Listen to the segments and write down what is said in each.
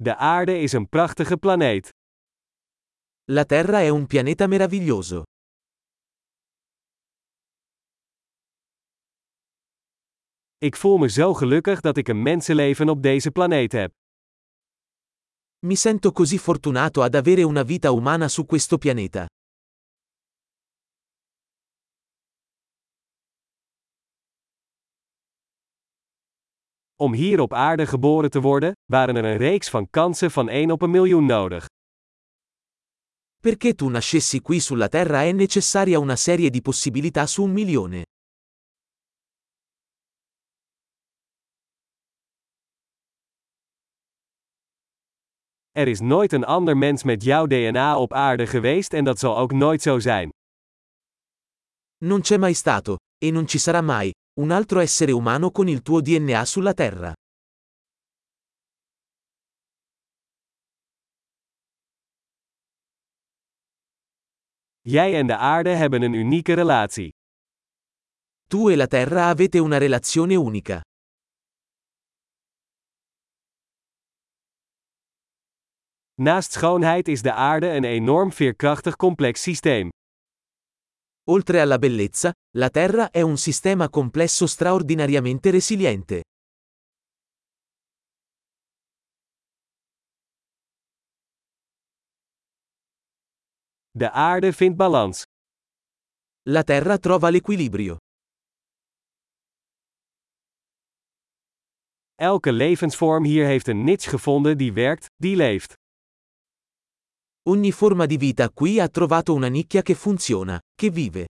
De aarde is een prachtige planeet. La Terra è un pianeta meraviglioso. Ik voel me zo gelukkig dat ik een mensenleven op deze planeet heb. Mi sento così fortunato ad avere una vita umana su questo pianeta. Om hier op aarde geboren te worden, waren er een reeks van kansen van 1 op een miljoen nodig. Perché tu nascessi qui sulla Terra è necessaria una serie di possibilità su un milione. Er is nooit een ander mens met jouw DNA op aarde geweest en dat zal ook nooit zo zijn. Non c'è mai stato, e non ci sarà mai, un altro essere umano con il tuo DNA sulla Terra. Jij en de aarde hebben een unieke relatie. Tu e la Terra avete una relazione unica. Naast schoonheid is de aarde een enorm veerkrachtig complex systeem. Oltre alla bellezza, la Terra è un sistema complesso straordinariamente resiliente. De aarde vindt balans. La Terra trova l'equilibrio. Elke levensvorm hier heeft een niche gevonden die werkt, die leeft. Ogni forma di vita qui ha trovato una nicchia che funziona, che vive.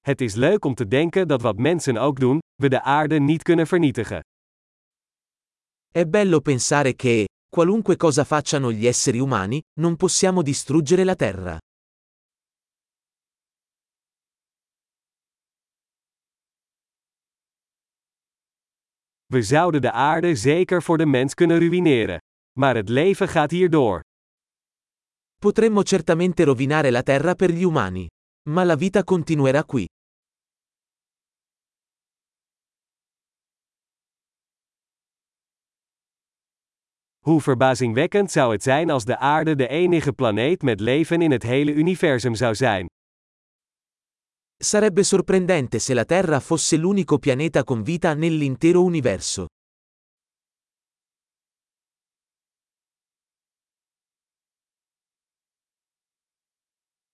Het is leuk om te denken dat wat mensen ook doen, we de aarde niet kunnen vernietigen. È bello pensare che, qualunque cosa facciano gli esseri umani, non possiamo distruggere la Terra. We zouden de aarde zeker voor de mens kunnen ruïneren. Maar het leven gaat hier door. Potremmo certamente rovinare la Terra per gli umani. Ma la vita continuerà qui. Hoe verbazingwekkend zou het zijn als de aarde de enige planeet met leven in het hele universum zou zijn. Sarebbe sorprendente se la Terra fosse l'unico pianeta con vita nell'intero universo.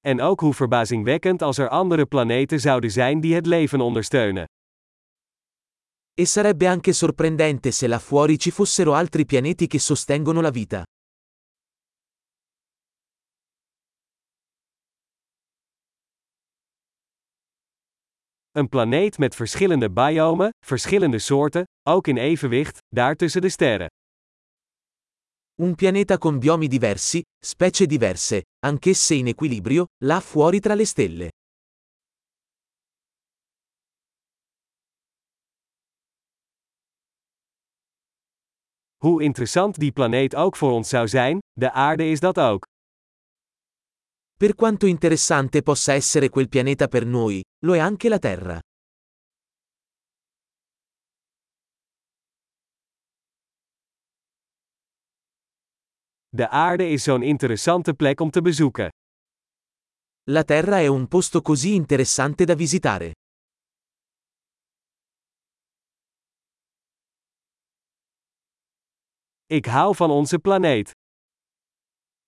En ook hoe verbazingwekkend als er andere planeten zouden zijn die het leven ondersteunen. E sarebbe anche sorprendente se là fuori ci fossero altri pianeti che sostengono la vita. Een planeet met verschillende biomen, verschillende soorten, ook in evenwicht, daar tussen de sterren. Un pianeta con biomi diversi, specie diverse, anch'esse in equilibrio, là fuori tra le stelle. Hoe interessant die planeet ook voor ons zou zijn, de aarde is dat ook. Per quanto interessante possa essere quel pianeta per noi, lo è anche la Terra. De aarde is zo'n interessante plek om te bezoeken. La Terra è un posto così interessante da visitare. Ik hou van onze planeet.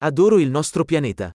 Adoro il nostro pianeta.